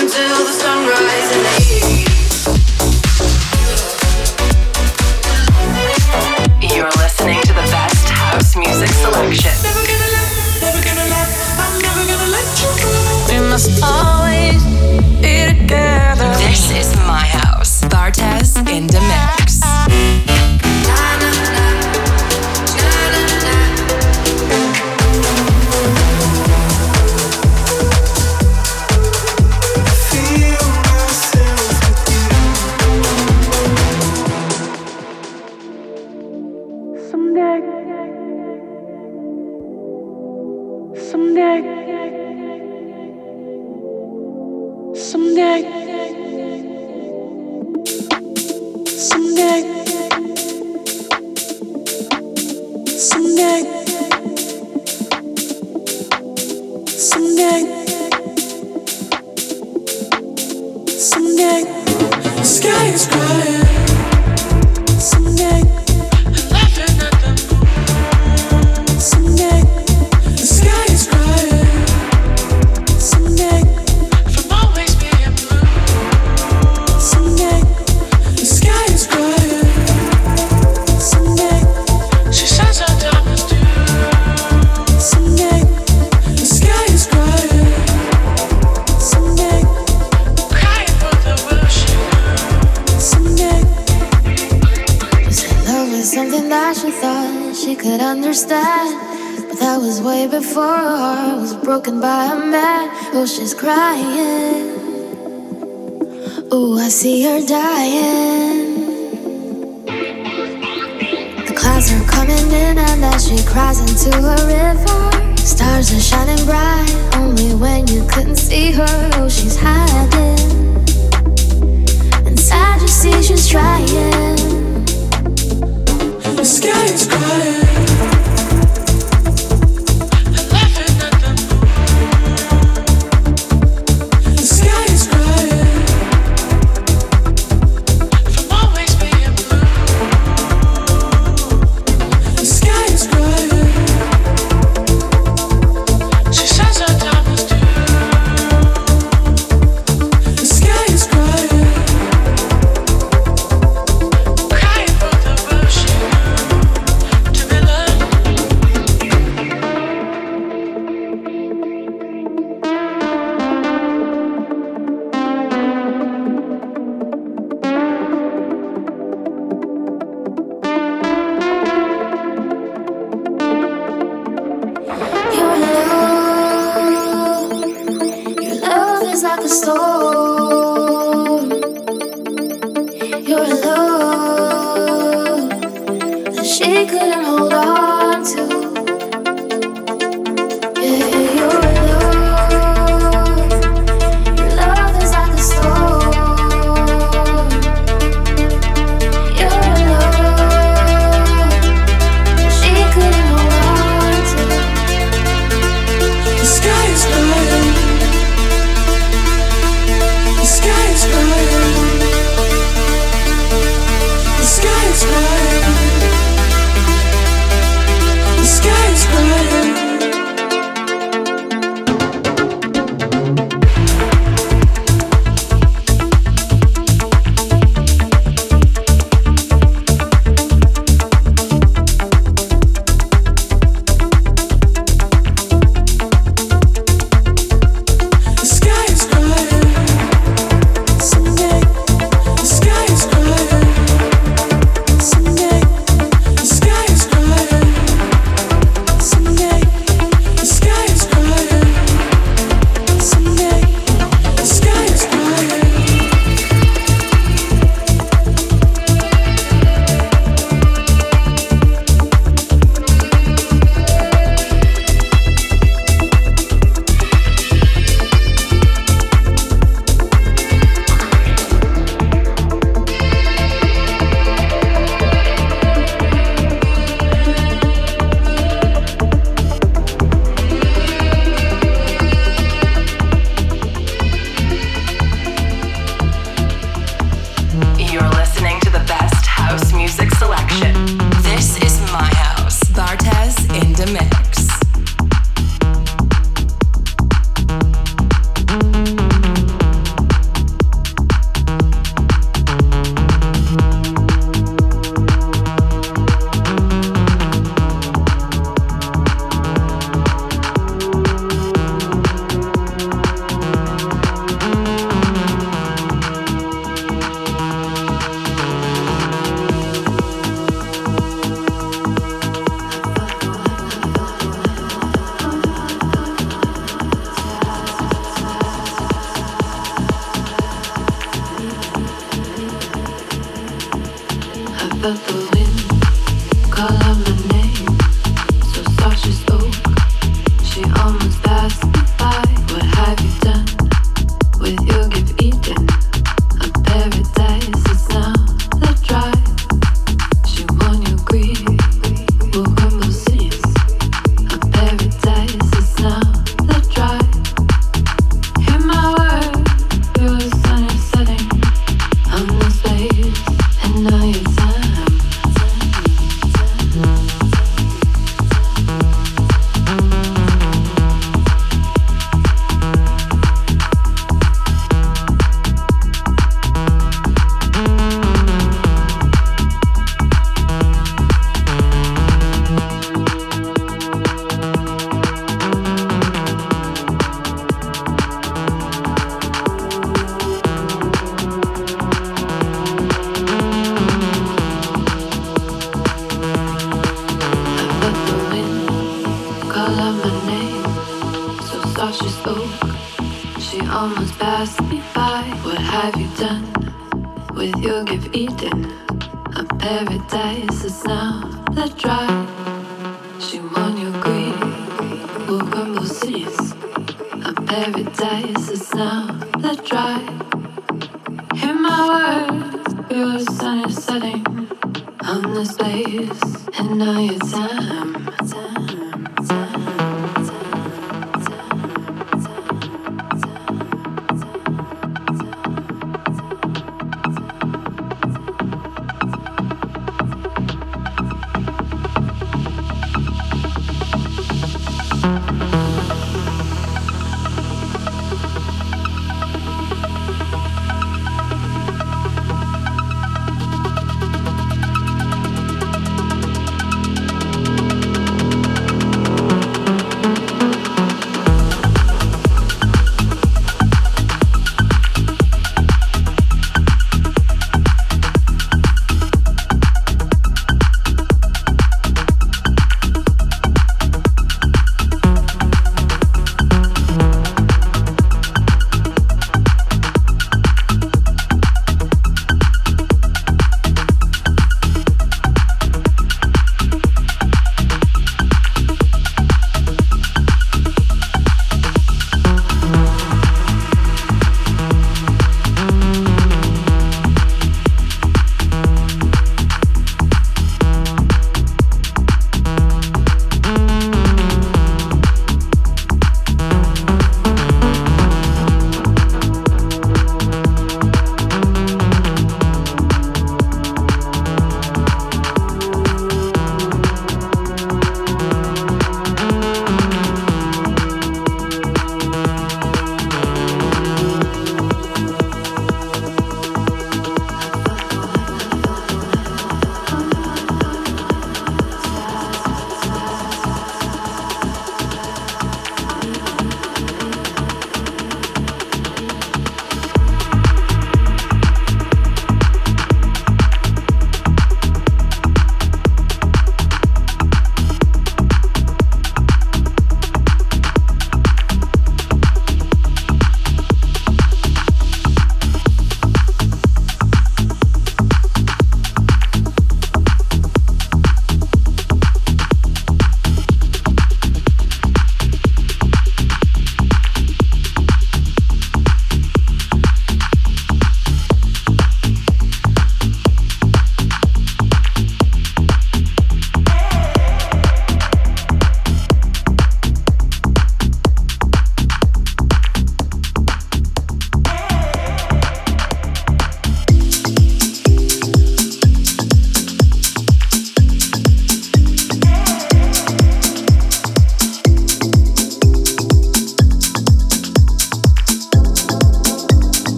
until the sunrise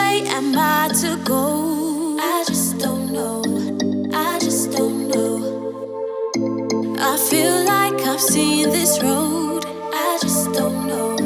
way am I to go? I just don't know. I just don't know. I feel like I've seen this road. I just don't know.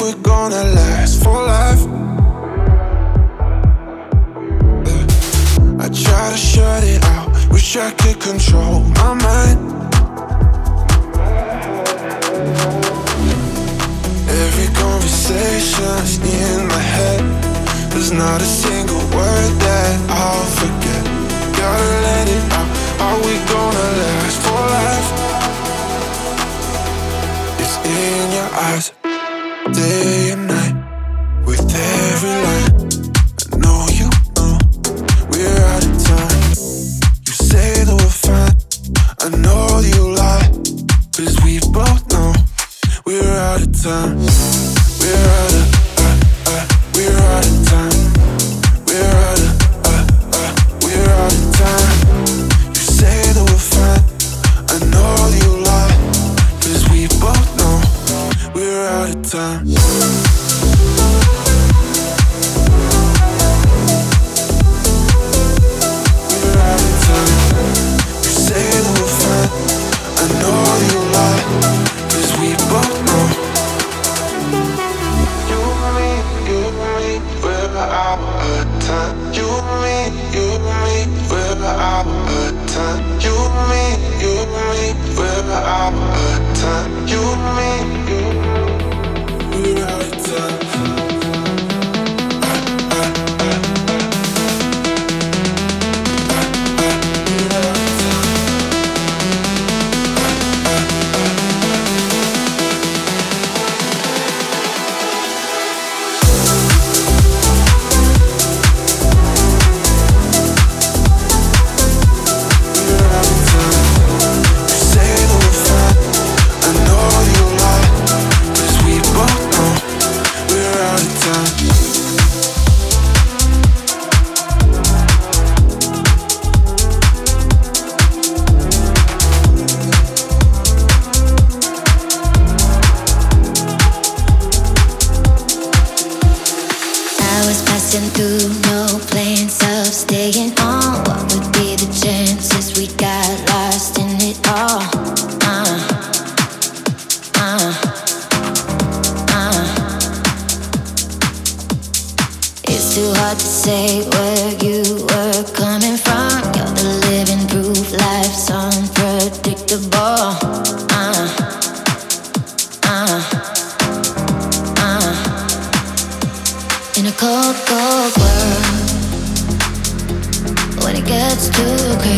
we're gonna last for life. I try to shut it out, wish I could control my mind. Every conversation's in my head. There's not a single word that I'll forget. Gotta let it out. Are we gonna last for life? It's in your eyes day and night with every light. passing through, no plans of staying on. What would be the chances we got lost in it all? Uh, uh, uh. It's too hard to say where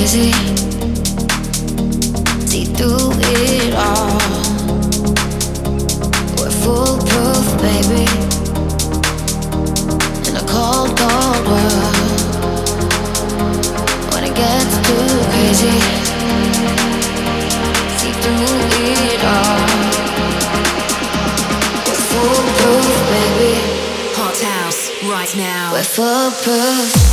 crazy. See through it all. We're foolproof, baby. In a cold, cold world. When it gets too crazy. See through it all. We're foolproof, baby. Hot house, right now. We're foolproof.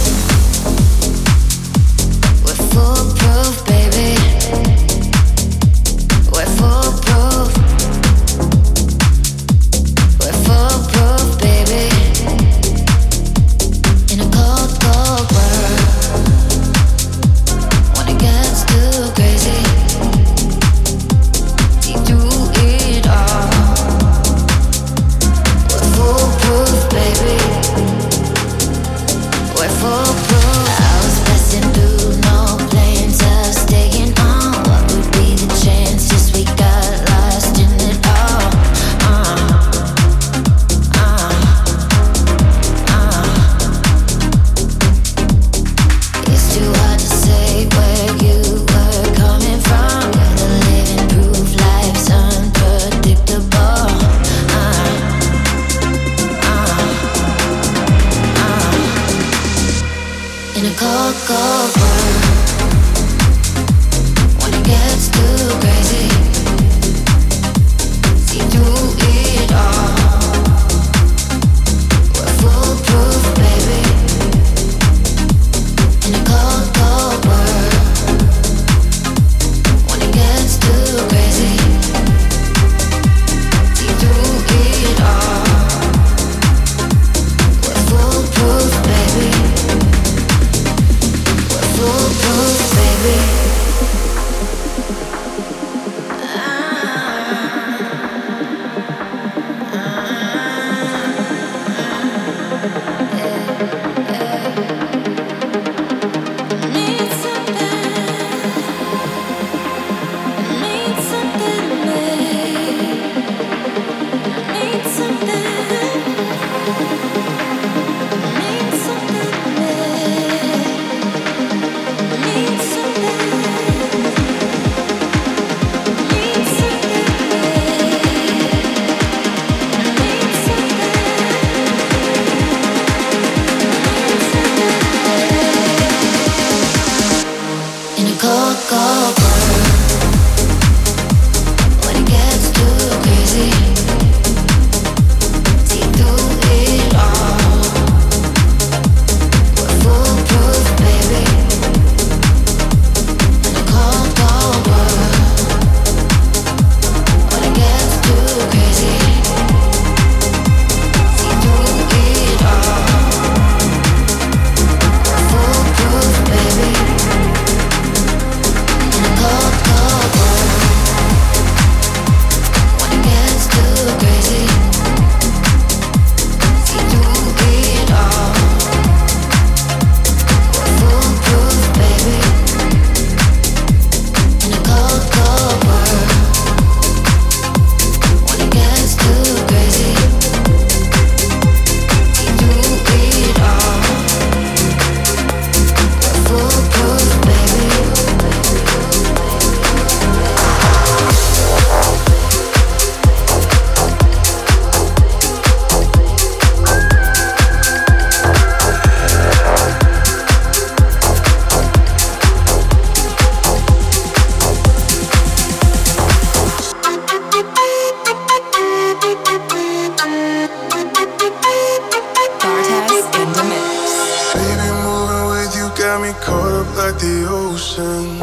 ocean.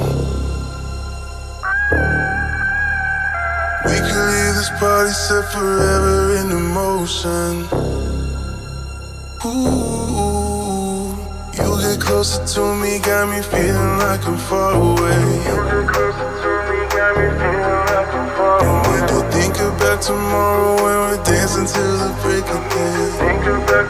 We can leave this party set forever in motion. Ooh, you get closer to me, got me feeling like I'm far away. You get closer to me, got me feeling like I'm far away. And when think about tomorrow, when we're dancing till the break of day. Think about